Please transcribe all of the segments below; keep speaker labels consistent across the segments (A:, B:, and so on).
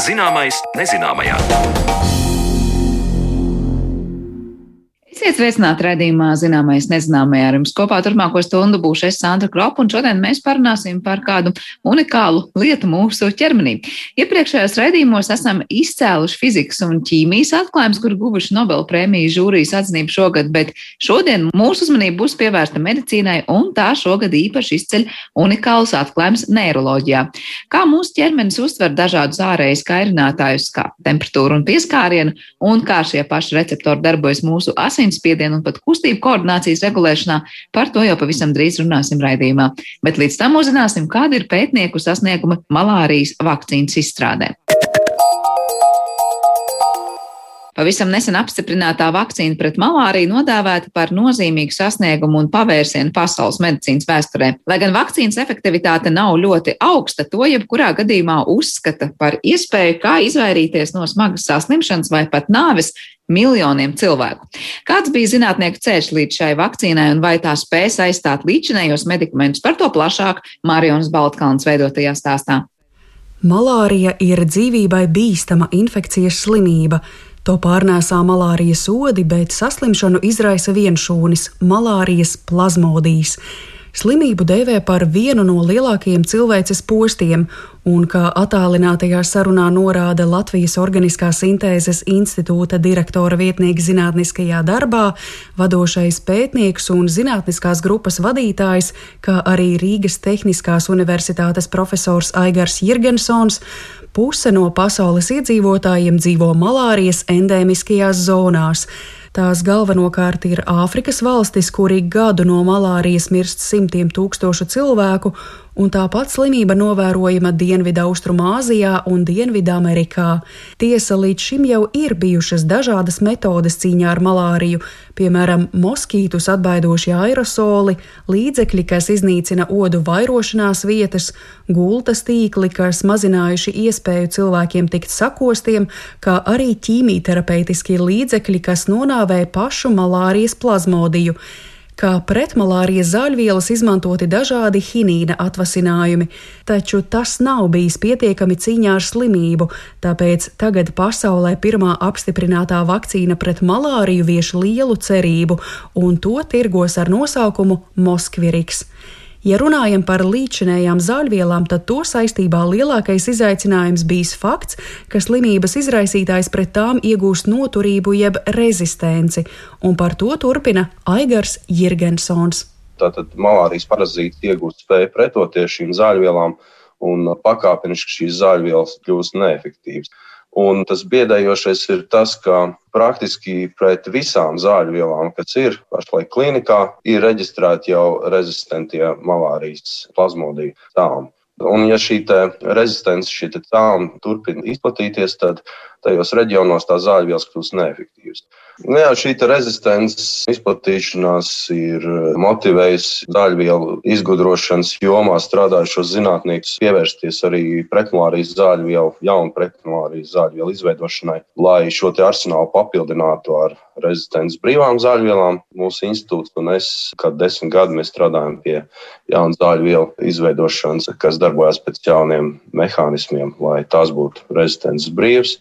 A: Zināmais nezināmajā.
B: Esiet sveicināti redzījumā, zināmais nezināmajā ar jums kopā turpmāko stundu būšu es Sandra Kropa, un šodien mēs parunāsim par kādu unikālu lietu mūsu ķermenī. Iepriekšējos redzījumos esam izcēluši fizikas un ķīmijas atklājumus, kur guvuši Nobel prēmiju žūrijas atzinību šogad, bet šodien mūsu uzmanība būs pievērsta medicīnai, un tā šogad īpaši izceļ unikālus atklājumus neiroloģijā. Kā mūsu ķermenis uztver dažādus ārējus kairinātājus, kā temperatūru un pieskārienu, un kā šie paši receptori darbojas mūsu asins asinsspiedienu un pat kustību koordinācijas regulēšanā. Par to jau pavisam drīz runāsim raidījumā. Bet līdz tam uzzināsim, kāda ir pētnieku sasnieguma malārijas vakcīnas izstrādē. Pavisam nesen apstiprinātā vakcīna pret malāriju nodēvēta par nozīmīgu sasniegumu un pavērsienu pasaules medicīnas vēsturē. Lai gan vakcīnas efektivitāte nav ļoti augsta, to jebkurā gadījumā uzskata par iespēju, kā izvairīties no smagas saslimšanas vai pat nāves miljoniem cilvēku. Kāds bija zinātnieku ceļš līdz šai vakcīnai un vai tā spēs aizstāt līdzinējos medikamentus? Par to plašāk Marijonas Baltkalns veidotajā stāstā.
C: Malārija ir dzīvībai bīstama infekcijas slimība. To pārnēsā malārijas odi, bet saslimšanu izraisa vienšūnis - malārijas plazmodijas. Slimību dēvē par vienu no lielākajiem cilvēces postiem, un, kā attālinātajā sarunā norāda Latvijas Organiskās sintēzes institūta direktora vietnieks zinātniskajā darbā, vadošais pētnieks un zinātniskās grupas vadītājs, kā arī Rīgas Tehniskās Universitātes profesors Aigars Jirgensons, puse no pasaules iedzīvotājiem dzīvo malārijas endēmiskajās zonās. Tās galvenokārt ir Āfrikas valstis, kur ik gadu no malārijas mirst simtiem tūkstošu cilvēku, un tāpat slimība novērojama Dienvidu-Austrumāzijā un Dienvidamerikā. Tiesa, līdz šim jau ir bijušas dažādas metodes cīņā ar malāriju, piemēram, moskītus atbaidošie aerosoli, līdzekļi, kas iznīcina odu vairošanās vietas, gultas tīkli, kas mazinājuši iespēju cilvēkiem tikt sakostiem, kā arī ķīmijterapeitiskie līdzekļi, kas nonāvē pašu malārijas plazmodiju. Kā pretmalārijas zāļvielas izmantoti dažādi hinīna atvasinājumi, taču tas nav bijis pietiekami cīņā ar slimību, tāpēc tagad pasaulē pirmā apstiprinātā vakcīna pret malāriju vieš lielu cerību, un to tirgos ar nosaukumu Moskviriks. Ja runājam par līdzinējām zāļvielām, tad to saistībā lielākais izaicinājums bijis fakts, ka slimības izraisītājs pret tām iegūst noturību jeb rezistenci, un par to turpina Aigars Jirgensons.
D: Tātad malārijas parazīts iegūst spēju pretoties šīm zāļvielām, un pakāpeniski šīs zāļvielas kļūst neefektīvas. Un tas biedējošais ir tas, ka praktiski pret visām zāļu vielām, kas ir pašlaik klinikā, ir reģistrēti jau rezistentie malārijas plazmodiju tāmi. Un, ja šī rezistence, šī tāma turpina izplatīties, tad tajos reģionos tā zāļvielas kļūst neefektīvas. Nu, jā, šī rezistences izplatīšanās ir motivējusi zāļvielu izgudrošanas jomā strādājušos zinātniekus pievērsties arī pretmulārijas zāļvielu, jaunu pretmulārijas zāļvielu izveidošanai, lai šo arsenālu papildinātu ar rezistences brīvām zāļvielām. Mūsu institūts un es, kad desmit gadi strādājam pie jaunu zāļvielu izveidošanas, kas darbojas pēc jauniem mehānismiem, lai tās būtu rezistences brīvas.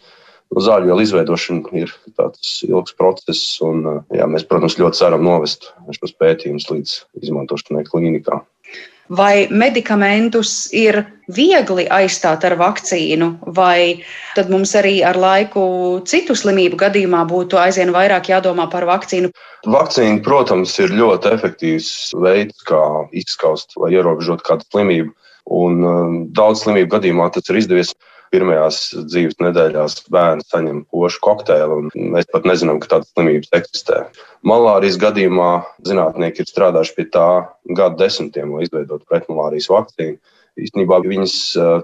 D: Zāļvielu izveidošana ir tāds ilgs process, un jā, mēs, protams, ļoti ceram novest šos pētījumus līdz izmantošanai klīnikā.
E: Vai medikamentus ir viegli aizstāt ar vakcīnu, vai tad mums arī ar laiku citu slimību gadījumā būtu aizvien vairāk jādomā par vakcīnu?
D: Vakcīna, protams, ir ļoti efektīvs veids, kā izskaust vai ierobežot kādu slimību. Un um, daudz slimību gadījumā tas ir izdevies pirmajās dzīves nedēļās bērns saņem pošu kokteili, un mēs pat nezinām, ka tādas slimības eksistē. Malārijas gadījumā zinātnieki ir strādājuši pie tā gadu desmitiem, lai izveidotu pretmalārijas vakcīnu. Īstenībā viņas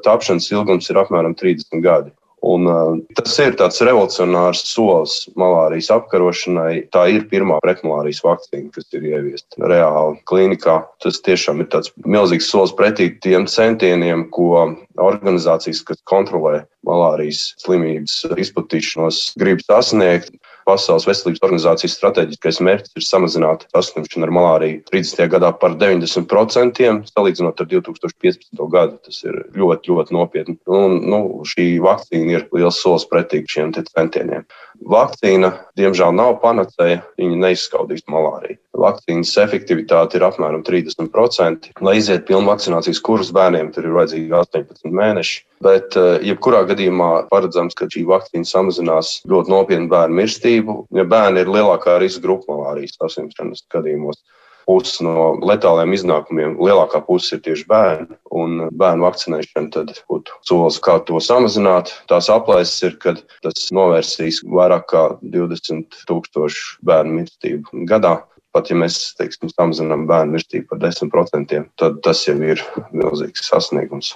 D: tapšanas ilgums ir apmēram 30 gadi. Un, uh, tas ir tāds revolucionārs solis malārijas apkarošanai. Tā ir pirmā pretmalārijas vakcīna, kas ir ieviesta reāli klīnikā. Tas tiešām ir milzīgs solis pretī tiem centieniem, ko organizācijas, kas kontrolē malārijas slimības izplatīšanos, grib sasniegt. Pasaules veselības organizācijas strateģiskais mērķis ir samazināt saslimšanu ar malāriju 30. gadā par 90%, salīdzinot ar 2015. gadu. Tas ir ļoti, ļoti nopietni. Un, nu, šī vakcīna ir liels solis pretī šiem centieniem. Vakcīna, diemžēl, nav panacēja, viņa neizskaudīs malāriju. Vakcīnas efektivitāte ir apmēram 30%. Lai iziet pilnu vakcinācijas kursu bērniem, tur ir vajadzīgi 18 mēneši. Bet, eh, jebkurā gadījumā, paredzams, ka šī vakcīna samazinās ļoti nopietnu bērnu mirstību, ja bērni ir lielākā riska grupa malārijas saslimšanas gadījumos pusi no letāliem iznākumiem, lielākā puse ir tieši bērni. Un bērnu vakcinēšana tad būtu solis, kā to samazināt. Tās aplēses ir, ka tas novērsīs vairāk kā 20 tūkstošu bērnu mirstību gadā. Pat ja mēs teiksim, samazinām bērnu mirstību par 10%, tad tas jau ir milzīgs sasniegums.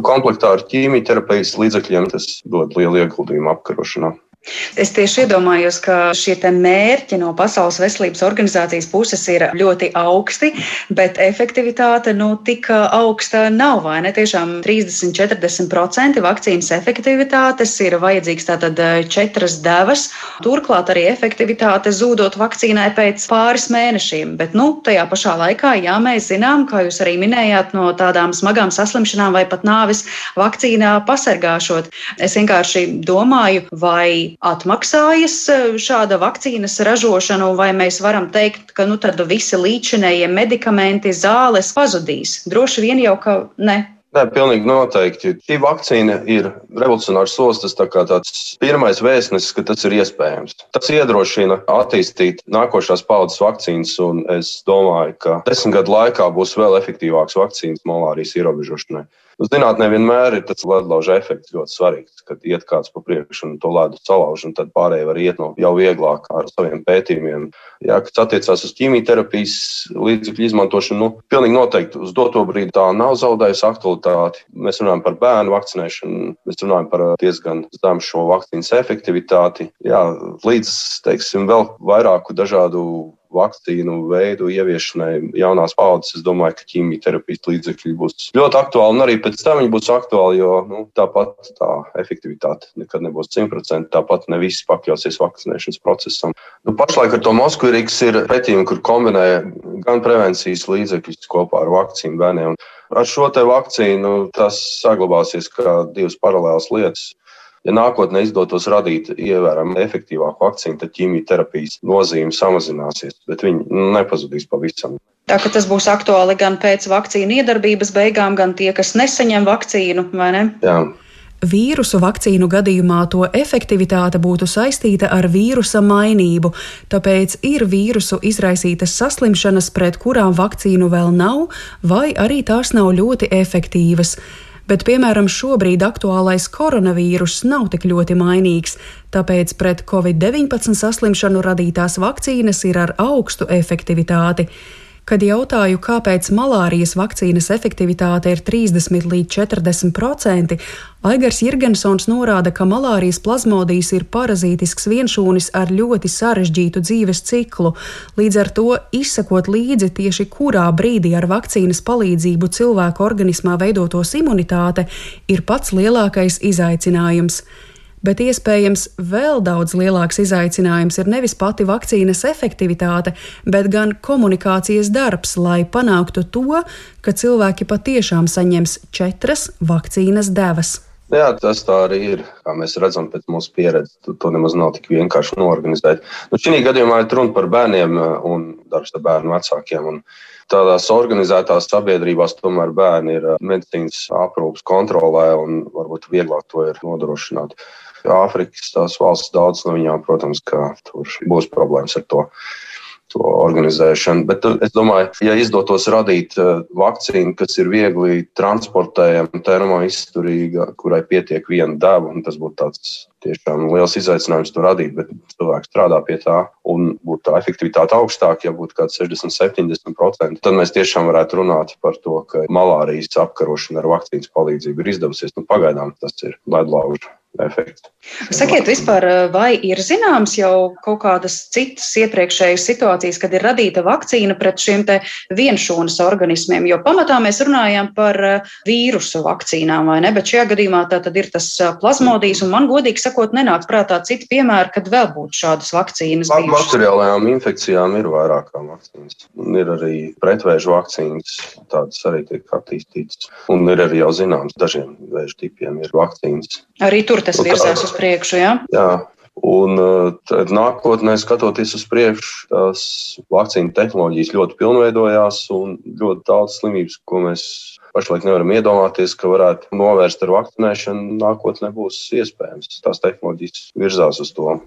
D: Komplektā ar ķīmijterapijas līdzekļiem tas dod lielu ieguldījumu apkarošanā.
E: Es tieši iedomājos, ka šie mērķi no Pasaules veselības organizācijas puses ir ļoti augsti, bet efektivitāte nu, tik augsta nav. Vai ne? Tiešām 30-40% vakcīnas efektivitātes ir vajadzīgs tātad eh, četras devas. Turklāt arī efektivitāte zūdot vakcīnai pēc pāris mēnešiem. Bet nu, tajā pašā laikā, jā, mēs zinām, kā jūs arī minējāt, no tādām smagām saslimšanām vai pat nāvis vakcīnā pasargāšot. Es vienkārši domāju, vai atmaksājas e, šāda vakcīnas ražošana, vai mēs varam teikt, ka nu, visi līdzinējie medikamenti, zāles pazudīs? Droši vien jau ka ne.
D: Nē, pilnīgi noteikti. Šī vakcīna ir revolucionārs solis. Tas tā tāds pirmais vēstnesis, ka tas ir iespējams. Tas iedrošina attīstīt nākošās paudzes vakcīnas, un es domāju, ka desmit gadu laikā būs vēl efektīvāks vakcīnas malārijas ierobežošanai. Zinātnē vienmēr ir tas ledlauža efekts ļoti svarīgs, kad iet kāds pa priekšu un to ledu salauž, un tad pārējie var iet no jau vieglāk ar saviem pētījumiem. Jā, kas attiecās uz ķīmijterapijas līdzekļu izmantošanu, nu, pilnīgi noteikti uz doto brīdi tā nav zaudējusi aktualitāti. Mēs runājam par bērnu vakcinēšanu, mēs runājam par diezgan zemu šo vakcīnas efektivitāti. Jā, līdz, teiksim, vēl vairāku dažādu vakcīnu veidu ieviešanai jaunās paudzes, es domāju, ka ķīmijterapijas līdzekļi būs ļoti aktuāli. Un arī pēc tam viņi būs aktuāli, jo nu, tāpat tā efektivitāte nekad nebūs 100%. Tāpat ne visi pakļausies vakcinēšanas procesam. Nu, pašlaik ar to Moskvīrīgs ir pētījumi, kur kombinē gan prevencijas līdzekļus kopā ar vakcīnu bērniem. Ar šo te vakcīnu tas saglabāsies kā divas paralēlas lietas. Ja nākotnē izdotos radīt ievērojami efektīvāku vakcīnu, tad ķīmijterapijas nozīme samazināsies, bet viņi nepazudīs pavisam.
E: Tā ka tas būs aktuāli gan pēc vakcīnu iedarbības beigām, gan tie, kas nesaņem vakcīnu, vai ne?
D: Jā.
C: Vīrusu vakcīnu gadījumā to efektivitāte būtu saistīta ar vīrusa mainību, tāpēc ir vīrusu izraisītas saslimšanas, pret kurām vakcīnu vēl nav, vai arī tās nav ļoti efektīvas bet, piemēram, šobrīd aktuālais koronavīruss nav tik ļoti mainīgs, tāpēc pret covid-19 saslimšanu radītās vakcīnas ir ar augstu efektivitāti. Kad jautāju, kāpēc malārijas vakcīnas efektivitāte ir 30 līdz 40 procenti, Aigars Jirgensons norāda, ka malārijas plazmodijas ir parazītisks vienšūnis ar ļoti sarežģītu dzīves ciklu. Līdz ar to izsekot līdzi tieši kurā brīdī ar vakcīnas palīdzību cilvēku organismā veidotos imunitāte ir pats lielākais izaicinājums bet iespējams vēl daudz lielāks izaicinājums ir nevis pati vakcīnas efektivitāte, bet gan komunikācijas darbs, lai panāktu to, ka cilvēki patiešām saņems četras vakcīnas devas.
D: Jā, tas tā arī ir. Kā mēs redzam, pēc mūsu pieredzes, to, to nemaz nav tik vienkārši norganizēt. Nu, šī gadījumā ir runa par bērniem uh, un darbs ar bērnu vecākiem. Un tādās organizētās sabiedrībās tomēr bērni ir uh, medicīnas aprūpas kontrolē un varbūt vieglāk to ir nodrošināt. Āfrikas tās valsts, daudz no viņām, protams, ka tur būs problēmas ar to. To organizēšanu. Bet uh, es domāju, ja izdotos radīt uh, vakcīnu, kas ir viegli transportējama, termoizturīga, kurai pietiek viena deva, un tas būtu tāds tiešām liels izaicinājums to radīt, bet cilvēks strādā pie tā un būtu tā efektivitāte augstāka, ja būtu kaut kāds 60-70%, tad mēs tiešām varētu runāt par to, ka malārijas apkarošana ar vakcīnas palīdzību ir izdevusies. Nu, pagaidām tas ir ledlauža efekts.
E: Sakiet, vispār, vai ir zināms jau kaut kādas citas iepriekšējas situācijas, kad ir radīta vakcīna pret šiem te vienšūnas organismiem? Jo pamatā mēs runājam par vīrusu vakcīnām, vai ne? Bet šajā gadījumā tā tad ir tas plazmodijas, un man godīgi sakot, nenāk prātā citi piemēri, kad vēl būtu šādas vakcīnas.
D: Bakteriālajām infekcijām ir vairāk kā vakcīnas. Un ir arī pretvēžu vakcīnas, tādas arī tiek attīstītas. Un ir arī jau zināms, dažiem vēža tipiem ir vakcīnas.
E: Arī tur tas virzās uz priekšu, jā?
D: Jā. Un tad nākotnē, skatoties uz priekšu, tās vakcīnu tehnoloģijas ļoti pilnveidojās un ļoti daudz slimības, ko mēs pašlaik nevaram iedomāties, ka varētu novērst ar vakcinēšanu, nākotnē būs iespējams. Tās tehnoloģijas virzās uz to.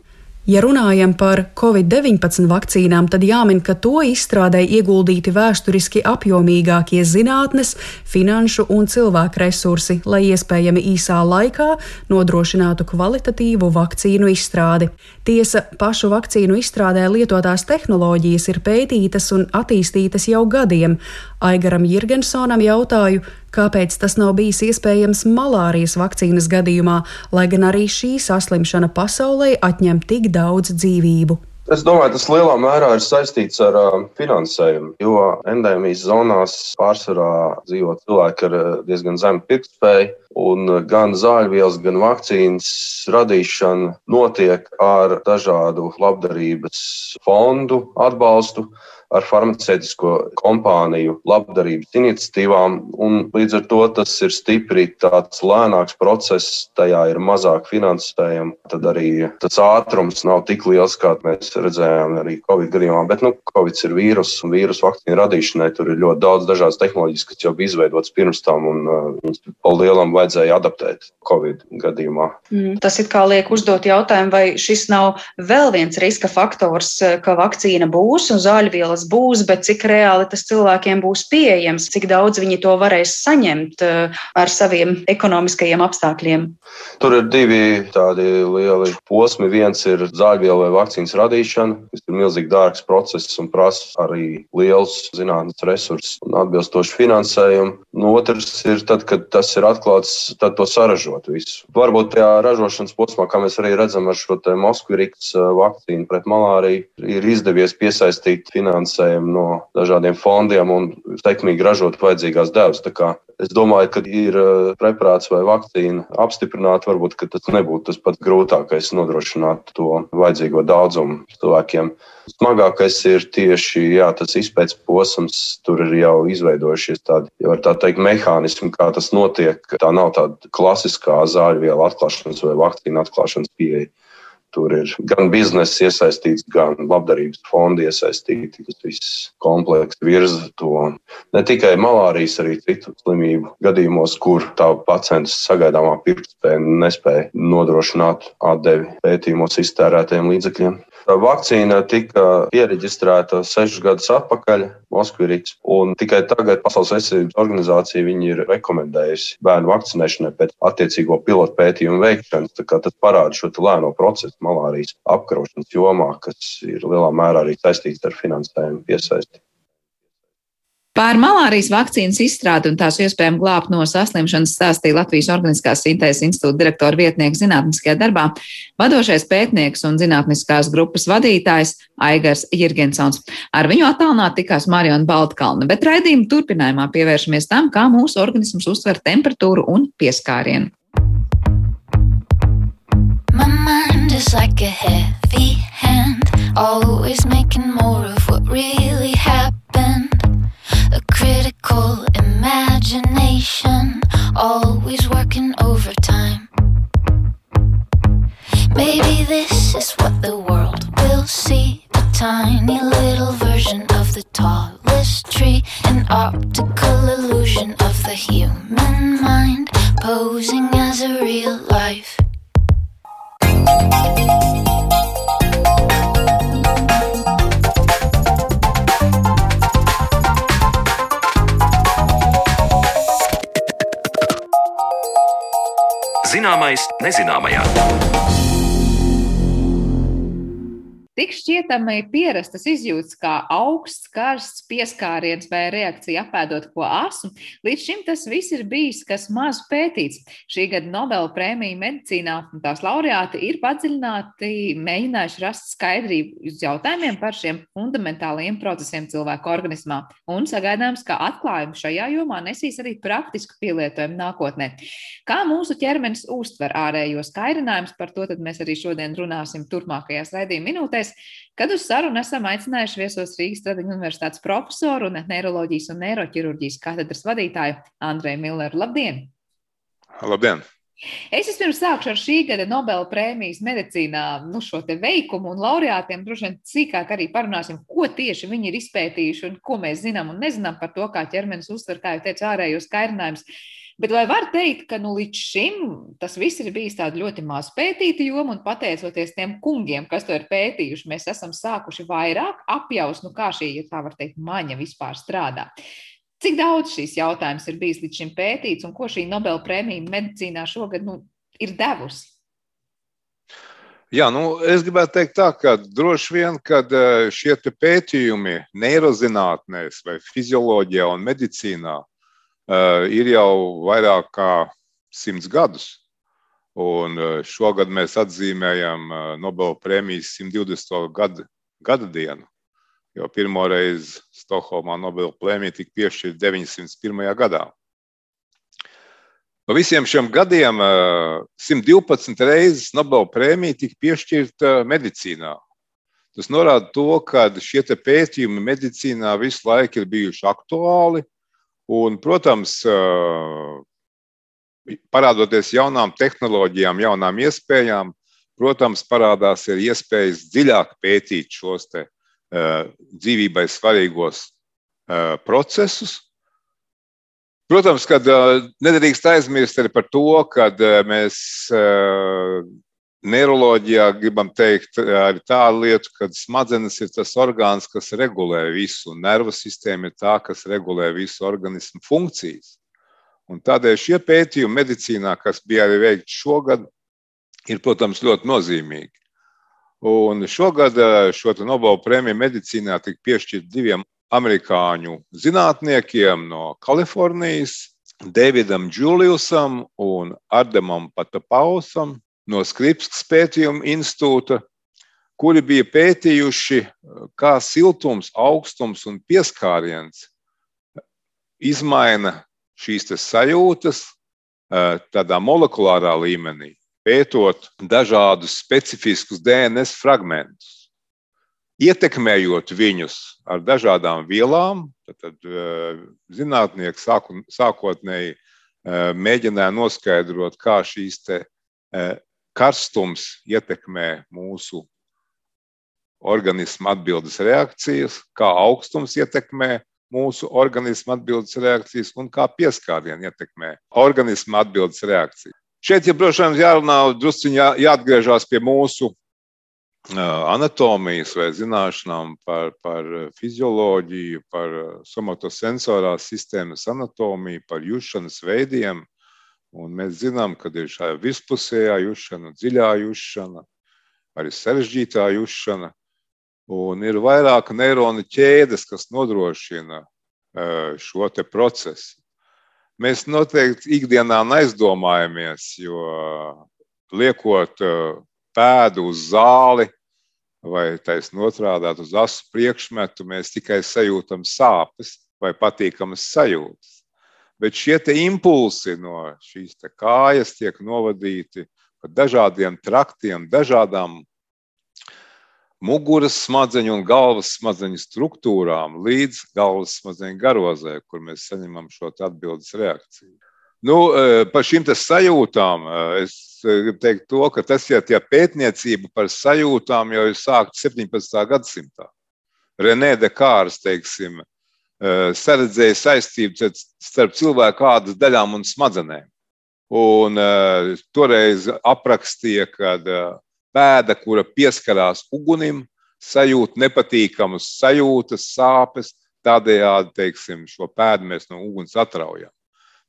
C: Ja runājam par covid-19 vakcīnām, tad jāmin, ka to izstrādē ieguldīti vēsturiski apjomīgākie zinātnes, finanšu un cilvēku resursi, lai iespējami īsā laikā nodrošinātu kvalitatīvu vakcīnu izstrādi. Tiesa, pašu vakcīnu izstrādē lietotās tehnoloģijas ir pētītas un attīstītas jau gadiem. Aigaram Jirgensonam jautāju, kāpēc tas nav bijis iespējams malārijas vakcīnas gadījumā, lai gan arī šī saslimšana pasaulē atņem tik daudz dzīvību.
D: Es domāju, tas lielā mērā ir saistīts ar uh, finansējumu, jo endēmijas zonās pārsvarā dzīvo cilvēki ar uh, diezgan zemu pirktspēju, un uh, gan zāļvielas, gan vakcīnas radīšana notiek ar dažādu labdarības fondu atbalstu ar farmaceitisko kompāniju labdarības iniciatīvām. Līdz ar to tas ir stipri tāds lēnāks process, tajā ir mazāk finansējuma. Tad arī tas ātrums nav tik liels, kā mēs redzējām arī Covid gadījumā. Bet nu, Covid ir vīrus un vīrusu vakcīnu radīšanai. Tur ir ļoti daudz dažādas tehnoloģijas, kas jau bija izveidotas pirms tam, un uh, viņas pa lielam vajadzēja adaptēt Covid gadījumā.
E: Mm, tas it kā liek uzdot jautājumu, vai šis nav vēl viens riska faktors, ka vakcīna būs un zāļvielas būs, bet cik reāli tas cilvēkiem būs pieejams, cik daudz viņi to varēs saņemt eh, ar saviem ekonomiskajiem apstākļiem.
D: Tur ir divi tādi lieli posmi. Viens ir zāļvielu vai vakcīnas radīšana, kas ir milzīgi dārgs process un prasa arī liels zinātnes resursus un atbilstošu finansējumu. Un otrs ir tad, kad tas ir atklāts, tad to saražot visu. Varbūt tajā ražošanas posmā, kā mēs arī redzam ar šo Moskvīriks eh, vakcīnu pret malāriju, ir izdevies piesaistīt finansējumu finansējumu no dažādiem fondiem un sekmīgi ražot vajadzīgās devas. Es domāju, ka ir eh, preparāts vai vakcīna apstiprināta, varbūt tas nebūtu tas pats grūtākais nodrošināt to vajadzīgo daudzumu cilvēkiem. Smagākais ir tieši jā, tas izpētes posms, tur ir jau izveidojušies tādi, var tā teikt, mehānismi, kā tas notiek. Tā nav tāda klasiskā zāļu vielu atklāšanas vai vakcīnu atklāšanas pieeja. Tur ir gan biznesa iesaistīts, gan labdarības fondi iesaistīti. Tas viss komplekss virza to ne tikai malārijas, arī citu slimību gadījumos, kur tā pacienta sagaidāmā pirktspēja nespēja nodrošināt atdevi pētījumos iztērētajiem līdzekļiem. Vakcīna tika pieregistrēta sešus gadus atpakaļ Moskvīrīts, un tikai tagad Pasaules veselības organizācija ir rekomendējusi bērnu vakcinēšanai pēc attiecīgo pilotu pētījumu veikšanas. Tas parāda šo lēno procesu malārijas apkarošanas jomā, kas ir lielā mērā arī saistīts ar finansējumu piesaisti.
B: Par malārijas vakcīnas izstrādi un tās iespējām glābt no saslimšanas stāstīja Latvijas Organiskās sintēzes institūta direktora vietnieks zinātniskajā darbā, vadošais pētnieks un zinātniskās grupas vadītājs Aigars Jirgensons. Ar viņu attālināt tikās Mariona Baltkalna, bet raidījuma turpinājumā pievēršamies tam, kā mūsu organisms uztver temperatūru un pieskārienu. Mind is like a heavy hand, always making more of what really happened. A critical imagination, always working overtime. Maybe this is what the world will see a tiny little version of the tallest tree, an optical illusion of the human mind posing as a real life.
A: Zināmais nezināmajā.
B: Tik šķietami pierastas izjūtas kā augsts, karsts, pieskāriens vai reakcija apēdot ko asu, līdz šim tas viss ir bijis kas maz pētīts. Šī gada Nobela prēmija medicīnā tās laureāti ir padziļināti mēģinājuši rast skaidrību uz jautājumiem par šiem fundamentāliem procesiem cilvēku organismā. Un sagaidāms, ka atklājumi šajā jomā nesīs arī praktisku pielietojumu nākotnē. Kā mūsu ķermenis uztver ārējos kairinājumus, par to mēs arī šodien runāsim turpmākajās raidījuma minūtēs, kad uz sarunu esam aicinājuši viesos Rīgas Tradiņu universitātes profesoru un neiroloģijas un neiroķirurģijas katedras vadītāju Andreju Milleru. Labdien!
A: Labdien!
B: Es vispirms sākšu ar šī gada Nobela prēmijas medicīnā nu, šo veikumu un laureātiem. Droši vien sīkāk arī parunāsim, ko tieši viņi ir izpētījuši un ko mēs zinām un nezinām par to, kā ķermenis uztver, kā jau teicu, ārējos kairinājumus. Bet vai var teikt, ka nu, līdz šim tas viss ir bijis tāds ļoti maz pētīta joma, un pateicoties tiem kungiem, kas to ir pētījuši, mēs esam sākuši vairāk apjaust, nu, kā šī, ja tā var teikt, maņa vispār strādā. Cik daudz šīs jautājums ir bijis līdz šim pētīts, un ko šī Nobela prēmija medicīnā šogad nu, ir devusi?
A: Jā, nu, es gribētu teikt, tā, ka droši vien, kad eh, šie pētījumi neirozinātnēs, vai fizioloģijā un medicīnā ir jau vairāk kā simts gadus. Un uh, šogad mēs atzīmējam uh, Nobela prēmijas 120. Gadu, gada dienu. Jo pirmo reizi Stokholmā Nobela prēmija tika piešķirta 901. gadā. No visiem šiem gadiem 112 reizes Nobela prēmija tika piešķirta medicīnā. Tas norāda to, ka šie pētījumi medicīnā visu laiku ir bijuši aktuāli Un, protams, parādoties jaunām tehnoloģijām, jaunām iespējām, protams, parādās ir iespējas dziļāk pētīt šos te, dzīvībai svarīgos procesus. Protams, ka nedrīkst aizmirst arī par to, ka mēs Neiroloģijā gribam teikt arī tādu lietu, ka smadzenes ir tas orgāns, kas regulē visu, un nervu sistēma ir tā, kas regulē visu organismu funkcijas. Un tādēļ šie pētījumi medicīnā, kas bija arī veikti šogad, ir, protams, ļoti nozīmīgi. Un šogad šo Nobela prēmiju medicīnā tika piešķirta diviem amerikāņu zinātniekiem no Kalifornijas, Davidam Juliusam un Ardemam Patapausam no Skripskas pētījuma institūta, kuri bija pētījuši, kā siltums, augstums un pieskāriens izmaina šīs sajūtas tādā molekulārā līmenī, pētot dažādus specifiskus DNS fragmentus, ietekmējot viņus ar dažādām vielām. Tad zinātnieki sākotnēji mēģināja noskaidrot, kā šīs karstums ietekmē mūsu organismu atbildes reakcijas, kā augstums ietekmē mūsu organismu atbildes reakcijas un kā pieskārieni ietekmē organismu atbildes reakcijas. Šeit, ja vien jārunā, drusciņi jā, jāatgriežas pie mūsu anatomijas vai zināšanām par, par fizioloģiju, par somatosensorās sistēmas anatomiju, par jušanas veidiem. Un mēs zinām, ka ir šī vispusējā jušana, dziļā jušana, arī sarežģītā jušana. Un ir vairāk neironu ķēdes, kas nodrošina šo procesu. Mēs noteikti ikdienā neizdomājamies, jo liekot pēdu uz zāli vai taisnot otrādi uz asu priekšmetu, mēs tikai sajūtam sāpes vai patīkamas sajūtas. Bet šie impulsi no šīs kājas tiek novadīti pa dažādiem traktiem, dažādām muguras smadzeņu un galvas smadzeņu struktūrām līdz galvas smadzeņu garozē, kur mēs saņemam šo atbildes reakciju. Nu, e, par šīm sajūtām e, es gribu teikt, to, ka tas ir ja pētniecība par sajūtām jau ir sākta 17. gadsimtā. Renē de Kārs, teiksim, saredzēja saistību starp cilvēku ādas daļām un smadzenēm. Un, toreiz aprakstīja, ka pēda, kura pieskarās ugunim, sajūt nepatīkamas sajūtas, sāpes. Tādējādi teiksim, šo pēdu mēs no uguns atraujam.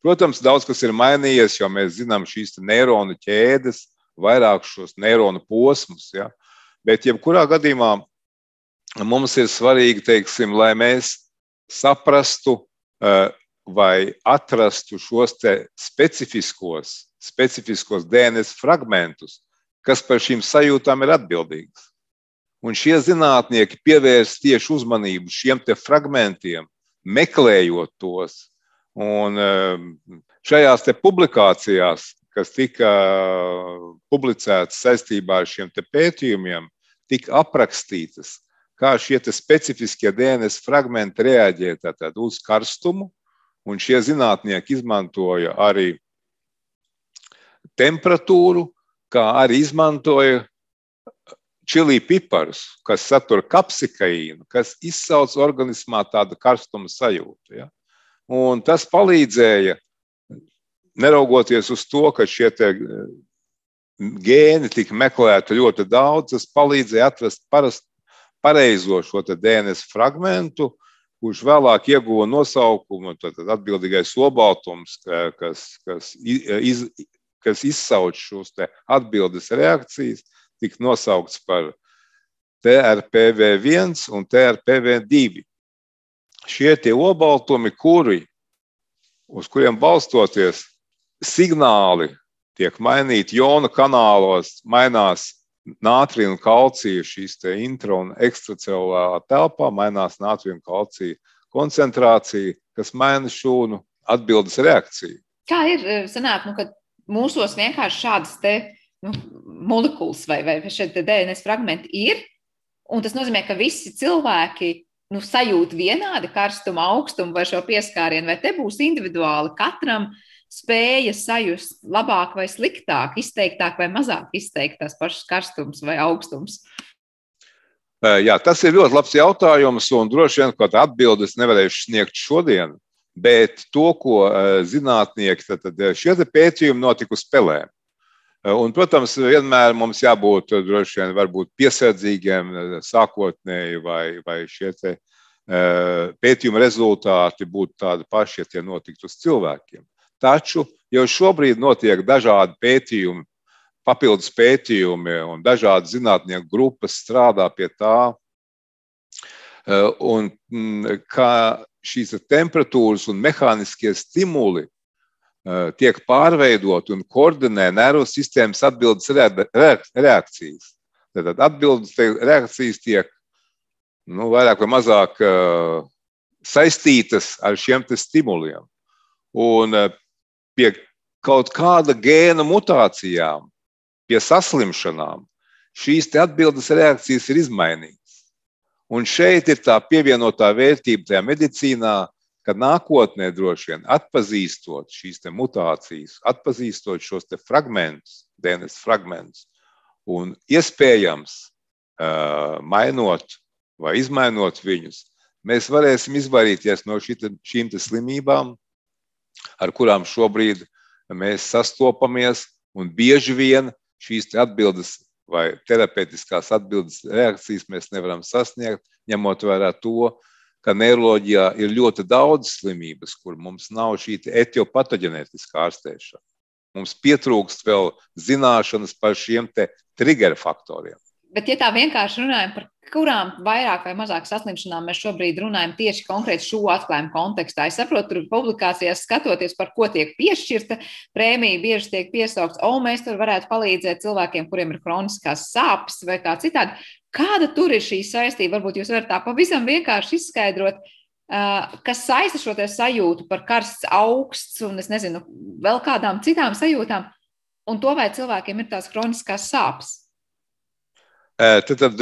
A: Protams, daudz kas ir mainījies, jo mēs zinām šīs neironu ķēdes, vairāk šos neironu posmus. Ja? Bet, jebkurā gadījumā, mums ir svarīgi, teiksim, lai mēs saprastu vai atrastu šos specifiskos, specifiskos DNS fragmentus, kas par šīm sajūtām ir atbildīgs. Un šie zinātnieki pievērs tieši uzmanību šiem fragmentiem, meklējot tos. Un šajās publikācijās, kas tika publicētas saistībā ar šiem pētījumiem, tika aprakstītas, kā šie specifiskie DNS fragmenti reaģē uz karstumu. Un šie zinātnieki izmantoja arī temperatūru, kā arī izmantoja čili piparus, kas satur kapsikaīnu, kas izsauc organismā tādu karstuma sajūtu. Ja? Un tas palīdzēja, neraugoties uz to, ka šie gēni tika meklēti ļoti daudz, tas palīdzēja atrast parast, pareizo šo DNS fragmentu, kurš vēlāk ieguva nosaukumu atbildīgais obaltums, kas, kas, iz, kas izsauc šos atbildes reakcijas, tika nosaukts par TRPV1 un TRPV2. Šie tie obaltumi, kuri, uz kuriem balstoties, signāli tiek mainīti jona kanālos, mainās nātrija un kalcija šīs intra- un ekstracelulārā telpā, mainās nātrija un kalcija koncentrācija, kas maina šūnu atbildes reakciju.
B: Kā ir eh, sanāk, nu, ka mūsos vienkārši šādas te, nu, molekulas vai, vai šie DNS fragmenti ir, un tas nozīmē, ka visi cilvēki nu, sajūt vienādi karstumu, augstumu vai šo pieskārienu, vai te būs individuāli katram uh, spēja sajust labāk vai sliktāk, izteiktāk vai mazāk izteikt tās pašas karstums vai augstums?
A: Jā, tas ir ļoti labs jautājums, un droši vien kaut kāda atbildes nevarēšu sniegt šodien. Bet to, ko zinātnieki, tad, tad šie pētījumi notika uz spēlēm. Un, protams, vienmēr mums jābūt droši vien varbūt piesardzīgiem sākotnēji, vai, vai šie te, pētījuma rezultāti būtu tādi paši, ja tie notiktu uz cilvēkiem. Taču jau šobrīd notiek dažādi pētījumi, papildus pētījumi, un dažādi zinātnieku grupas strādā pie tā, eh, un mm, kā šīs temperatūras un mehāniskie stimuli eh, tiek pārveidoti un koordinē nervu sistēmas atbildes reakcijas. Tad atbildes reakcijas tiek nu, vairāk vai mazāk eh, saistītas ar šiem stimuliem. Un pie kaut kāda gēna mutācijām, pie saslimšanām, šīs atbildes reakcijas ir izmainītas. Un šeit ir tā pievienotā vērtība tajā medicīnā, ka nākotnē droši vien atpazīstot šīs mutācijas, atpazīstot šos fragmentus, DNS fragmentus, un iespējams uh, mainot vai izmainot viņus, mēs varēsim izvairīties no šita, šīm slimībām, ar kurām šobrīd mēs sastopamies. Un bieži vien šīs atbildes vai terapeitiskās atbildes reakcijas mēs nevaram sasniegt, ņemot vērā to, ka neiroloģijā ir ļoti daudz slimības, kur mums nav šī etiopatoģenētiskā ārstēšana. Mums pietrūkst vēl zināšanas par šiem trigger faktoriem.
B: Bet, ja tā vienkārši runājam par kurām vairāk vai mazāk saslimšanām mēs šobrīd runājam tieši konkrēti šo atklājumu kontekstā. Es saprotu, tur publikācijās skatoties, par ko tiek piešķirta prēmija, bieži tiek piesaukts, o, mēs tur varētu palīdzēt cilvēkiem, kuriem ir kroniskās sāpes vai kā citādi. Kāda tur ir šī saistība? Varbūt jūs varat tā pavisam vienkārši izskaidrot, kas saista šo sajūtu par karsts, augsts un es nezinu, vēl kādām citām sajūtām, un to vai cilvēkiem ir tās kroniskās sāpes.
A: Tad, tad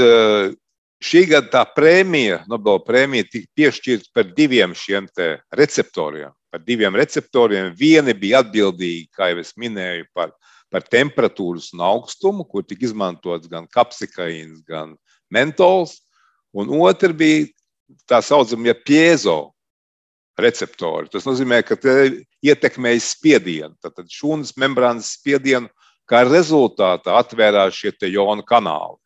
A: Šī gada tā prēmija, Nobela prēmija, tika piešķirta par diviem šiem receptoriem. Par diviem receptoriem. Viena bija atbildīga, kā jau es minēju, par, par temperatūras un augstumu, kur tika izmantots gan kapsikaīns, gan mentols. Un otra bija tā saucamie piezo receptori. Tas nozīmē, ka ietekmēja spiedienu, tad šūnas membrānas spiedienu, kā rezultātā atvērās šie jonu kanāli.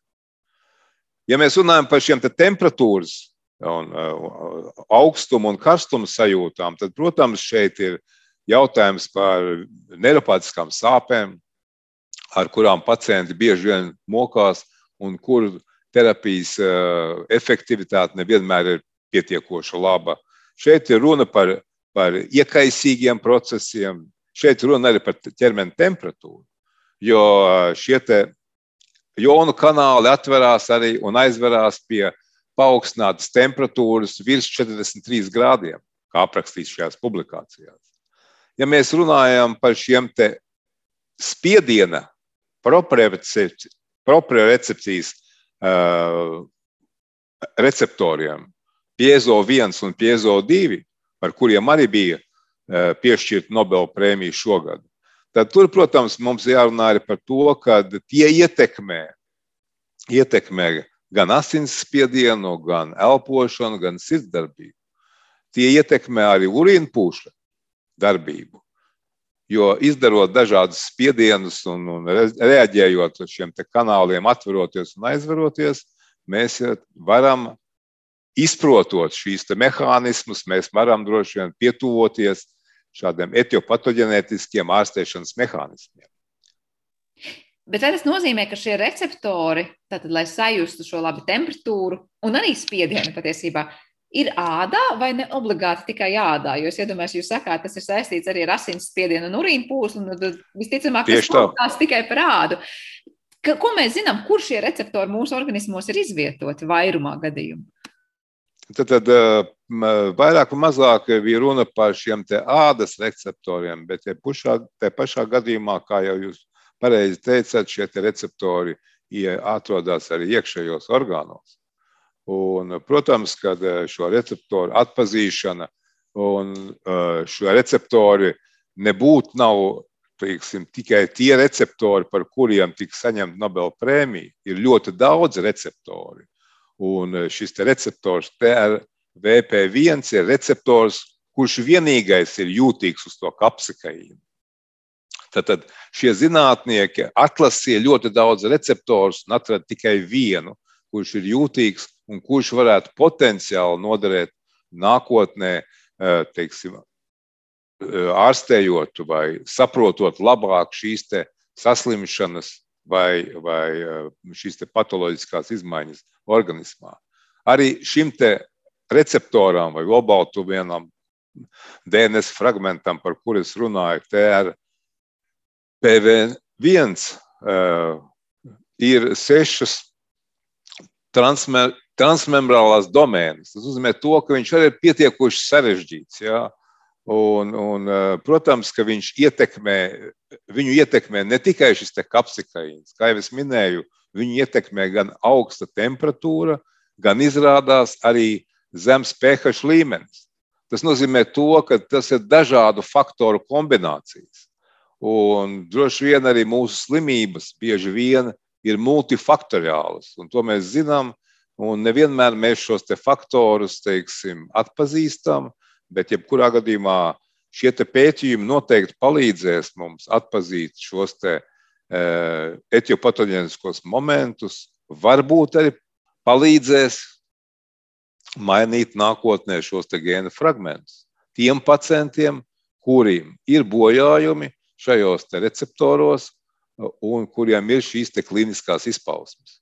A: Ja mēs runājam par šiem te temperatūras, un, uh, augstuma un karstuma sajūtām, tad, protams, šeit ir jautājums par neiropātiskām sāpēm, ar kurām pacienti bieži vien mokās. un kur terapijas efektivitāte nevienmēr ir pietiekoši laba. Šeit ir runa par, par iekaisīgiem procesiem, šeit runa arī par ķermeņa temperatūru. Jo šie jonu kanāli atverās arī un aizverās pie paaugstinātas temperatūras virs 43 grādiem, kā aprakstīts šajās publikācijās. Ja mēs runājam par šiem spiediena propriocepcijas uh, receptoriem, piezo 1 un piezo 2, par kuriem arī bija uh, piešķirta Nobela prēmija šogad. Tad tur, protams, mums jārunā arī par to, ka tie ietekmē, ietekmē gan asinsspiedienu, gan elpošanu, gan sirdsdarbību. Tie ietekmē arī urīna pūšļa darbību. Jo izdarot dažādus spiedienus un, un reaģējot uz šiem kanāliem, atveroties un aizveroties, mēs varam izprotot šīs mehānismus, mēs varam droši vien pietuvoties šādiem etiopatoģenētiskiem ārstēšanas mehānismiem.
B: Bet vai tas nozīmē, ka šie receptori, tātad, lai sajustu šo labu temperatūru un arī spiedienu patiesībā, ir ādā vai ne obligāti tikai ādā? Jo es iedomājos, jūs sakāt, tas ir saistīts arī ar asins spiedienu un urīnu pūslu, un nu, visticamāk, tas ir tikai par ādu. Ka, ko mēs zinām, kur šie receptori mūsu organismos ir izvietoti vairumā gadījumu?
A: Tad, tad vairāk vai mazāk bija runa par šiem ādas receptoriem, bet te pušā, te pašā gadījumā, kā jau jūs pareizi teicāt, šie te receptori atrodas arī iekšējos orgānos. Un, protams, ka eh, šo receptoru atpazīšana un eh, šo receptori nebūtu nav teiksim, tikai tie receptori, par kuriem tika saņemta Nobela prēmija. Ir ļoti daudz receptori. Un eh, šis receptors TRVP1 ir receptors, kurš vienīgais ir jūtīgs uz to kapsikaīnu. Tad šie zinātnieki atlasīja ļoti daudz receptorus un atrada tikai vienu, kurš ir jūtīgs un kurš varētu potenciāli noderēt nākotnē, eh, teiksim, eh, ārstējot vai saprotot labāk šīs saslimšanas vai, vai eh, šīs patoloģiskās izmaiņas organismā. Arī šim receptoram vai obaltu vienam DNS fragmentam, par kuru es runāju, TR PV1 ir sešas transmer, transmembrālās domēnas. Tas nozīmē, to, ka viņš arī ir pietiekoši sarežģīts. Ja? Un, un, eh, protams, ka viņš ietekmē, viņu ietekmē ne tikai šis kapsikaīns, kā jau es minēju, viņu ietekmē gan augsta temperatūra, gan izrādās arī zems pH līmenis. Tas nozīmē, to, ka tas ir dažādu faktoru kombinācijas. Un droši vien arī mūsu slimības bieži vien ir multifaktoriālas, un to mēs zinām. Un nevienmēr mēs šos te faktorus teiksim, atpazīstam, bet jebkurā gadījumā šie pētījumi noteikti palīdzēs mums atpazīt šos te uh, etiopatoģeniskos momentus, varbūt arī palīdzēs mainīt nākotnē šos gēnu fragmentus. Tiem pacientiem, kuriem ir bojājumi šajos receptoros, un kuriem ir šīs kliniskās izpausmes.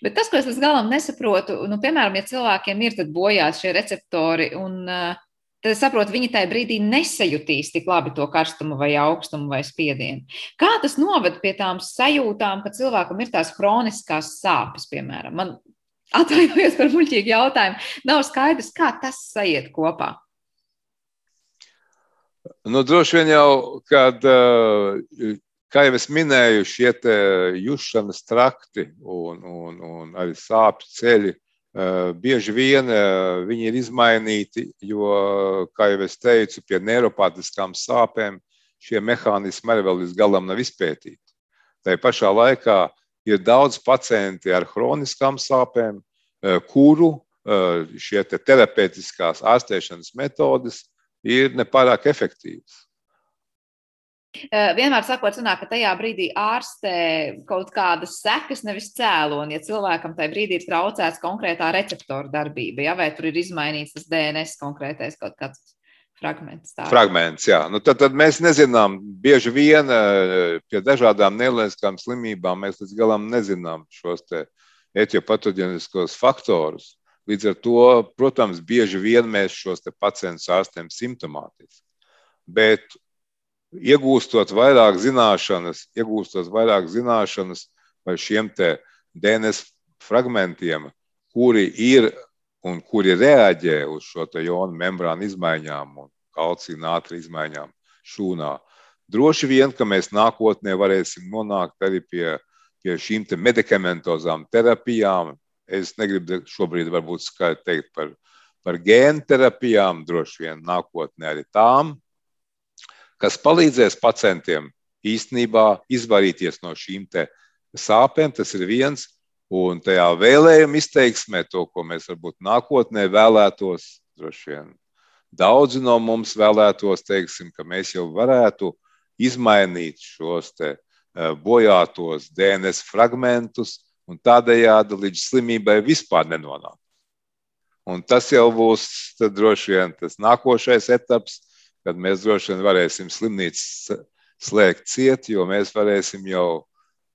B: Bet tas, ko es līdz galam nesaprotu, nu, piemēram, ja cilvēkiem ir bojāti šie receptori, un uh, tad es saprotu, viņi tajā brīdī nesajutīs tik labi to karstumu, vai augstumu, vai spiedienu. Kā tas noved pie tām sajūtām, ka cilvēkam ir tās kroniskās sāpes, piemēram? Man atvainojos par muļķīgu jautājumu, nav skaidrs, kā tas sajiet kopā.
A: Nu, droši vien jau, kad uh, Kā jau es minēju, šie jušanas trakti un, un, un arī sāpju ceļi eh, bieži vien eh, viņi ir izmainīti, jo, kā jau es teicu, pie neiropātiskām sāpēm šie mehānismi arī vēl līdz galam nav izpētīti. Tā pašā laikā ir daudz pacienti ar hroniskām sāpēm, eh, kuru šie te terapeitiskās ārstēšanas metodes ir nepārāk efektīvas.
B: Vienmēr sakot, sanāk, ka tajā brīdī ārstē kaut kādas sekas, nevis cēloni. Ja cilvēkam tajā brīdī ir traucēts konkrētā receptora darbība, ja, vai tur ir izmainīts tas DNS konkrētais kaut kāds fragments. Tā.
A: Fragments, jā. Nu, tad, tad mēs nezinām, bieži vien pie dažādām neiroloģiskām slimībām mēs līdz galam nezinām šos etiopatoģeniskos faktorus. Līdz ar to, protams, bieži vien mēs šos pacientus ārstējam simptomātiski. Bet iegūstot vairāk zināšanas, iegūstot vairāk zināšanas par šiem DNS fragmentiem, kuri ir un kuri reaģē uz šo jonu membrānu izmaiņām un kalcija nātra izmaiņām šūnā. Droši vien, ka mēs nākotnē varēsim nonākt arī pie, pie šīm te medikamentozām terapijām. Es negribu šobrīd varbūt skaidri teikt par, par gēnu terapijām, droši vien nākotnē arī tām, kas palīdzēs pacientiem īstenībā izvairīties no šīm sāpēm. Tas ir viens. Un tajā vēlējuma izteiksmē, to, ko mēs varbūt nākotnē vēlētos, droši vien daudzi no mums vēlētos, teiksim, ka mēs jau varētu izmainīt šos eh, bojātos DNS fragmentus un tādējādi līdz slimībai vispār nenonākt. Un tas jau būs droši vien tas nākošais etaps, kad mēs droši vien varēsim slimnīcas slēgt ciet, jo mēs varēsim jau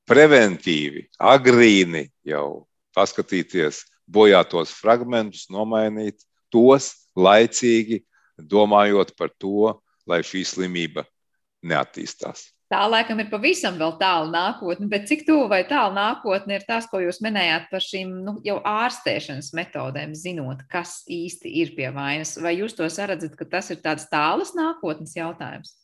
A: preventīvi, agrīni jau paskatīties bojātos fragmentus, nomainīt tos laicīgi, domājot par to, lai šī slimība neattīstās.
B: Tā laikam ir pavisam vēl tālu nākotne, bet cik tuvu vai tālu nākotne ir tas, ko jūs minējāt par šīm nu, jau ārstēšanas metodēm, zinot, kas īsti ir pie vainas? Vai jūs to redzat, ka tas ir tāds tālas nākotnes jautājums?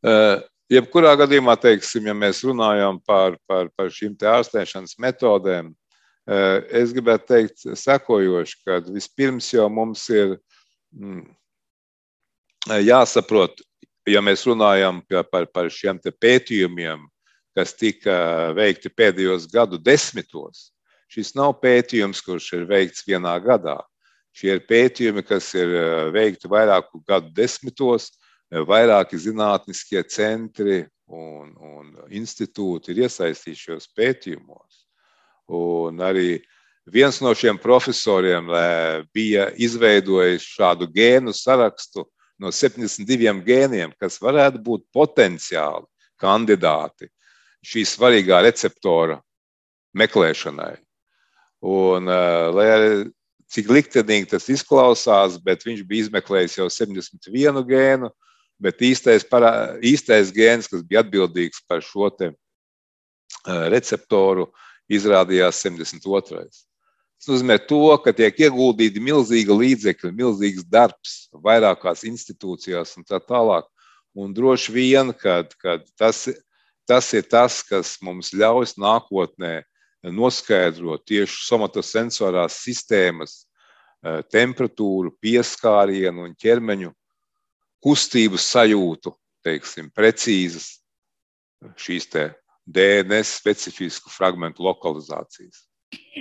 A: Uh, jebkurā gadījumā, teiksim, ja mēs runājam par, par, par šīm ārstēšanas metodēm, uh, es gribētu teikt, sekojoši, ka vispirms jau mums ir mm, jāsaprot, ja mēs runājam par, par šiem pētījumiem, kas tika veikti pēdējos gadu desmitos, šis nav pētījums, kurš ir veikts vienā gadā. Šie ir pētījumi, kas ir eh, veikti vairāku gadu desmitos, vairāki zinātniskie centri un, un institūti ir iesaistīti šajos pētījumos. Un arī viens no šiem profesoriem eh, bija izveidojis šādu gēnu sarakstu, no 72 gēniem, kas varētu būt potenciāli kandidāti šī svarīgā receptora meklēšanai. Un, eh, lai arī cik liktenīgi tas izklausās, bet viņš bija izmeklējis jau 71 gēnu, bet īstais, parā, īstais gēns, kas bija atbildīgs par šo eh, receptoru, izrādījās 72. Tas nozīmē, to, ka tiek ieguldīti milzīgi līdzekļi, milzīgs darbs vairākās institūcijās un tā tālāk. Un droši vien, kad, kad tas, tas ir tas, kas mums ļaus nākotnē noskaidrot tieši somatosensorās sistēmas eh, temperatūru, pieskārienu un ķermeņu kustību sajūtu, teiksim, precīzas šīs te DNS specifisku fragmentu lokalizācijas.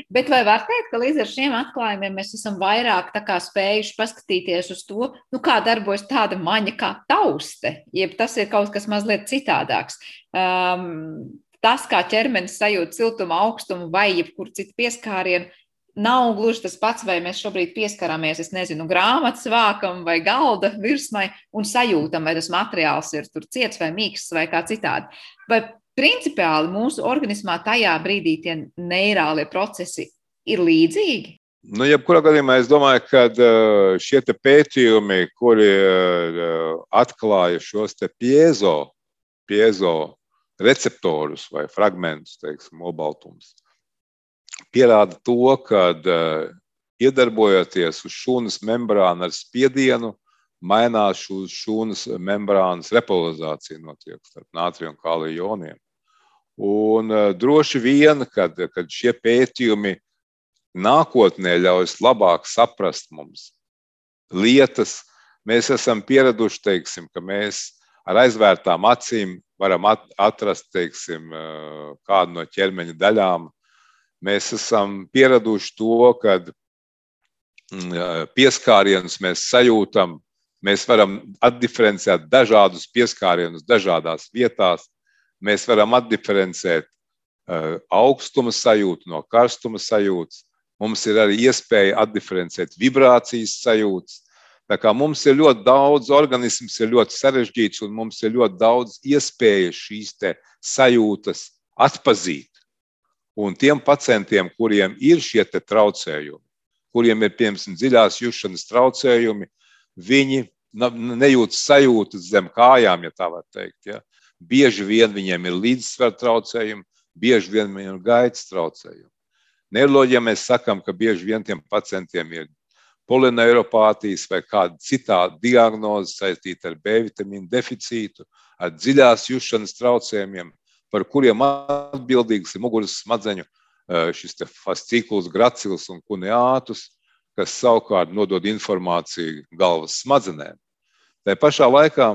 B: Bet vai var teikt, ka līdz ar šiem atklājumiem mēs esam vairāk spējuši paskatīties uz to, nu, kā darbojas tāda maņa kā tauste, jeb tas ir kaut kas mazliet citādāks. Um, tas, kā ķermenis sajūt siltumu, augstumu vai jebkuru citu pieskārienu, nav gluži tas pats, vai mēs šobrīd pieskaramies, es nezinu, grāmatas vākam vai galda virsmai un sajūtam, vai tas materiāls ir tur ciets vai mīksts vai kā citādi. Vai principiāli mūsu organismā tajā brīdī tie neirālie procesi ir līdzīgi?
A: Nu, jebkurā gadījumā es domāju, ka šie pētījumi, kuri atklāja šos piezo, piezo receptorus vai fragmentus, teiksim, obaltums, pierāda to, ka iedarbojoties uz šūnas membrānu ar spiedienu, mainās šūnas membrānas repolizācija notiek starp nātriju un kāliju joniem. Un uh, droši vien, kad, kad šie pētījumi nākotnē ļaus labāk saprast mums lietas, mēs esam pieraduši, teiksim, ka mēs ar aizvērtām acīm varam atrast teiksim, uh, kādu no ķermeņa daļām. Mēs esam pieraduši to, ka mm, uh, pieskārienus mēs sajūtam, mēs varam atdiferencēt dažādus pieskārienus dažādās vietās mēs varam atdiferencēt uh, augstuma sajūtu no karstuma sajūtas. Mums ir arī iespēja atdiferencēt vibrācijas sajūtas. Tā kā mums ir ļoti daudz, organisms ir ļoti sarežģīts, un mums ir ļoti daudz iespēju šīs sajūtas atpazīt Un tiem pacientiem, kuriem ir šie traucējumi, kuriem ir piemēram dziļās jušanas traucējumi, viņi nejūt sajūtas zem kājām, ja tā var teikt. Ja. Bieži vien viņiem ir līdzsvera traucējumi, bieži vien viņiem ir gaitas traucējumi. Neiroloģijā mēs sakām, ka bieži vien tiem pacientiem ir polineiropātijas vai kāda citāda diagnoze saistīta ar B vitamīnu deficītu, ar dziļās jušanas traucējumiem, par kuriem atbildīgs ir muguras smadzeņu šis fascikls, gracils un kuneātus, kas savukārt nodod informāciju galvas smadzenēm. Tā pašā laikā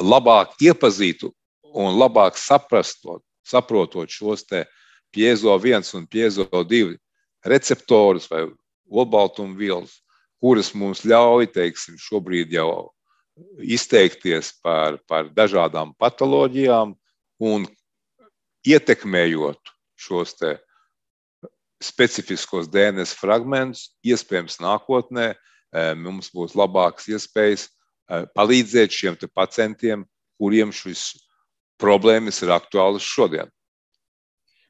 A: labāk iepazītu un labāk saprastot, saprotot šos piezo viens un piezo divi receptorus vai olbaltumvielas, kuras mums ļauj teiksim, šobrīd jau izteikties par, par dažādām patoloģijām un ietekmējot šos specifiskos DNS fragmentus, iespējams, nākotnē eh, mums būs labākas iespējas eh, palīdzēt šiem pacientiem, kuriem šis problēmas ir aktuālas šodien.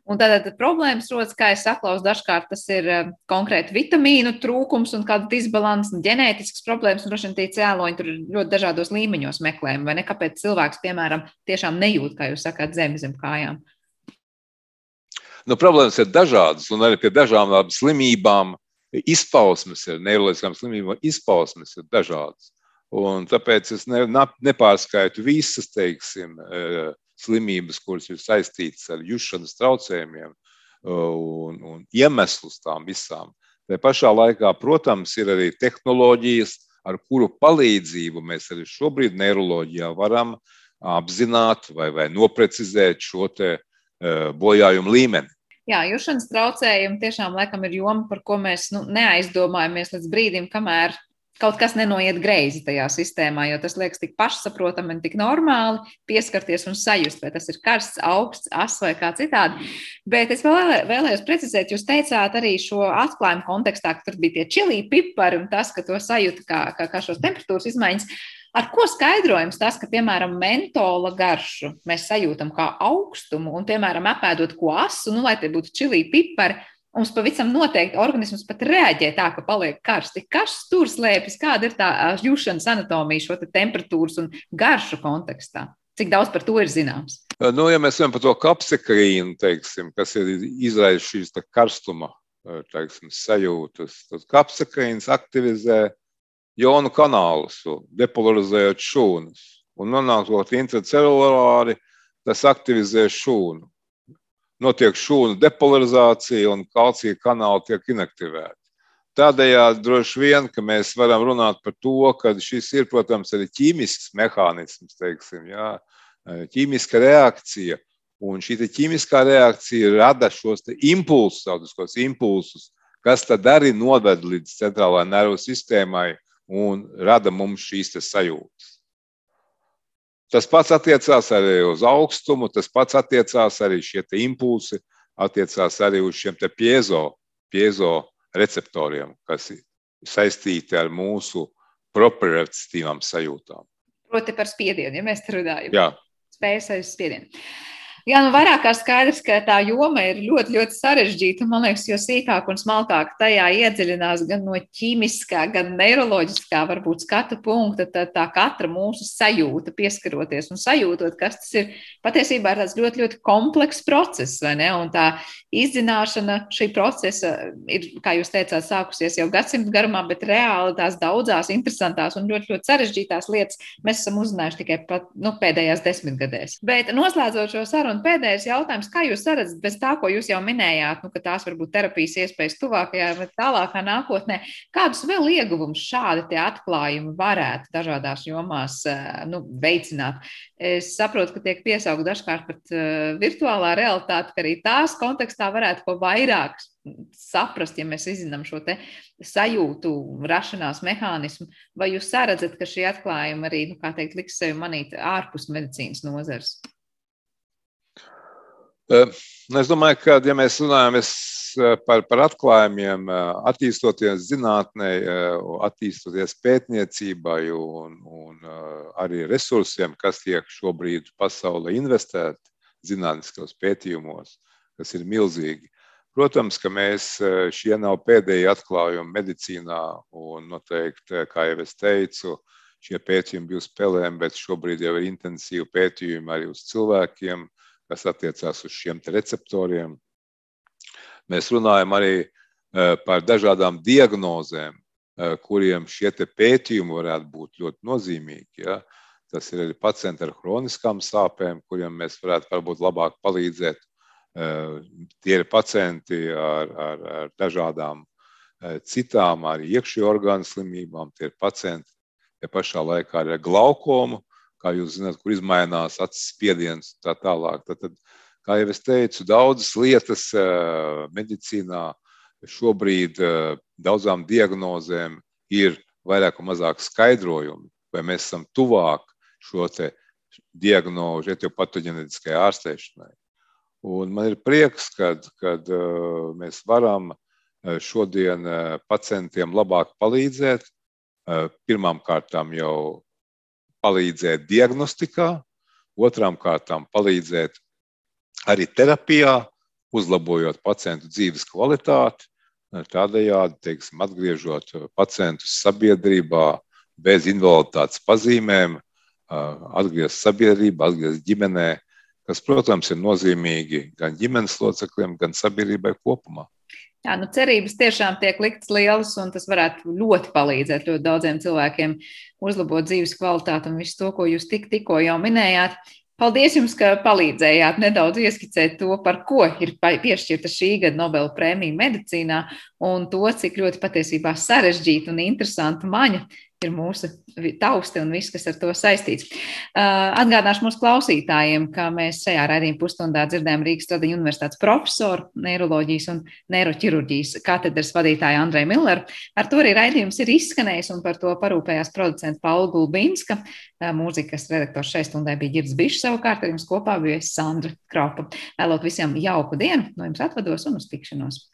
B: Un tad problēmas rodas, kā es saklausu, dažkārt tas ir uh, konkrēti vitamīnu trūkums un kāda disbalanss, ģenētisks problēmas, un droši vien tie cēloņi tur ļoti dažādos līmeņos meklējumi, vai ne? Kāpēc cilvēks, piemēram, tiešām nejūt, kā jūs sakāt, zemi zem kājām?
A: Nu, problēmas ir dažādas, un arī pie dažādām slimībām izpausmes ir, neiroloģiskām slimībām izpausmes ir dažādas. Un tāpēc es ne, nepārskaitu visas, teiksim, uh, slimības, kuras ir saistītas ar jušanas traucējumiem uh, un, un iemeslus tām visām. Tā pašā laikā, protams, ir arī tehnoloģijas, ar kuru palīdzību mēs arī šobrīd neiroloģijā varam apzināt vai, vai noprecizēt šo te, uh, bojājumu līmeni.
B: Jā, jūšanas traucējumi tiešām laikam ir joma, par ko mēs nu, neaizdomājamies līdz brīdim, kamēr kaut kas nenoiet greizi tajā sistēmā, jo tas liekas tik pašsaprotami un tik normāli pieskarties un sajust, vai tas ir karsts, augsts, asa vai kā citādi. Bet es vēl, vēlējos precizēt, jūs teicāt arī šo atklājumu kontekstā, ka tur bija tie čilī pipari un tas, ka to sajūta kā, kā, kā šos temperatūras izmaiņas. Ar ko skaidrojams tas, ka, piemēram, mentola garšu mēs sajūtam kā augstumu, un, piemēram, apēdot ko asu, nu, lai tie būtu čili pipari, Mums pavisam noteikti organisms pat reaģē tā, ka paliek karsti. Kas tur slēpjas? Kāda ir tā jūšanas anatomija šo te temperatūras un garšu kontekstā? Cik daudz par to ir zināms?
A: Nu, ja mēs runājam par to kapsekrīnu, teiksim, kas ir izraisa šīs karstuma teiksim, sajūtas, tad kapsekrīns aktivizē jonu kanālus, depolarizējot šūnas. Un nonākot intracelulāri, tas aktivizē šūnu notiek šūnu depolarizācija un kalcija kanāli tiek inaktivēti. Tādējādi droši vien, ka mēs varam runāt par to, ka šis ir, protams, arī ķīmisks mehānisms, teiksim, jā, ķīmiska reakcija. Un šī ķīmiskā reakcija rada šos impulsus, tādus impulsus, kas tad arī noved līdz centrālajai nervu sistēmai un rada mums šīs sajūtas. Tas pats attiecās arī uz augstumu, tas pats attiecās arī šie impulsi, attiecās arī uz šiem piezo, piezo receptoriem, kas ir saistīti ar mūsu proprioceptīvām sajūtām.
B: Proti par spiedienu, ja mēs runājam.
A: Jā.
B: Spējas aiz spiedienu. Jā, nu vairāk kā skaidrs, ka tā joma ir ļoti, ļoti sarežģīta. Man liekas, jo sīkāk un smalkāk tajā iedziļinās gan no ķīmiskā, gan neiroloģiskā, varbūt skatu punkta, tad tā katra mūsu sajūta, pieskaroties un sajūtot, kas tas ir, patiesībā ir tāds ļoti, ļoti komplekss process, vai ne? Un tā izzināšana šī procesa ir, kā jūs teicāt, sākusies jau gadsimtu garumā, bet reāli tās daudzās interesantās un ļoti, ļoti sarežģītās lietas mēs esam uzzinājuši tikai pat, nu, pēdējās desmitgadēs. Bet noslēdzot šo sarunu, Un pēdējais jautājums, kā jūs redzat, bez tā, ko jūs jau minējāt, nu, ka tās varbūt terapijas iespējas tuvākajā vai tālākā nākotnē, kādus vēl ieguvumus šādi atklājumi varētu dažādās jomās eh, nu, veicināt? Es saprotu, ka tiek piesaukt dažkārt pat uh, virtuālā realitāte, ka arī tās kontekstā varētu ko vairāk saprast, ja mēs izzinām šo sajūtu, rašanās mehānismu, vai jūs redzat, ka šī atklājuma arī, nu, kā teikt, liks sevi manīt ārpus medicīnas nozares?
A: Es domāju, ka, ja mēs runājam par, par atklājumiem, attīstoties zinātnē, attīstoties pētniecībai un, un arī resursiem, kas tiek šobrīd pasaulē investēti zinātniskos pētījumos, kas ir milzīgi. Protams, ka mēs šie nav pēdējie atklājumi medicīnā, un noteikti, kā jau es teicu, šie pētījumi bija uz pelēm, bet šobrīd jau ir intensīvi pētījumi arī uz cilvēkiem, kas attiecās uz šiem receptoriem. Mēs runājam arī par dažādām diagnozēm, kuriem šie pētījumi varētu būt ļoti nozīmīgi. Ja? Tas ir arī pacienti ar chroniskām sāpēm, kuriem mēs varētu varbūt labāk palīdzēt. Tie ir pacienti ar, ar, ar dažādām citām, arī iekšējo orgānu slimībām. Tie ir pacienti, ja pašā laikā ar glaukomu, kā jūs zināt, kur izmainās acis spiediens un tā tālāk. Tad, tad, kā jau es teicu, daudzas lietas medicīnā šobrīd daudzām diagnozēm ir vairāk vai mazāk skaidrojumi, vai mēs esam tuvāk šo diagnozi etiopatoģenētiskai ārstēšanai. Un man ir prieks, ka uh, mēs varam šodien pacientiem labāk palīdzēt. Pirmām kārtām jau palīdzēt diagnostikā, otrām kārtām palīdzēt arī terapijā, uzlabojot pacientu dzīves kvalitāti, tādējādi teiksim, atgriežot pacientus sabiedrībā bez invaliditātes pazīmēm, atgriezt sabiedrībā, atgriezt ģimenē, kas, protams, ir nozīmīgi gan ģimenes locekļiem, gan sabiedrībai kopumā.
B: Jā, nu cerības tiešām tiek liktas lielas, un tas varētu ļoti palīdzēt ļoti daudziem cilvēkiem uzlabot dzīves kvalitāti un visu to, ko jūs tik, tikko jau minējāt. Paldies jums, ka palīdzējāt nedaudz ieskicēt to, par ko ir piešķirta šī gada Nobela prēmija medicīnā un to, cik ļoti patiesībā sarežģīta un interesanta maņa ir mūsu tausti un viss, kas ar to saistīts. Uh, atgādināšu mūsu klausītājiem, ka mēs šajā raidījuma pusstundā dzirdējām Rīgas Tradiņu universitātes profesoru, neiroloģijas un neiroķirurģijas katedras vadītāju Andreju Milleru. Ar to arī raidījums ir izskanējis un par to parūpējās producents Paula Gulbinska. Uh, mūzikas redaktors šai stundai bija Girds Bišs, savukārt ar jums kopā bija Sandra Kropa. Vēlot visiem jauku dienu, no jums atvados un uz tikšanos!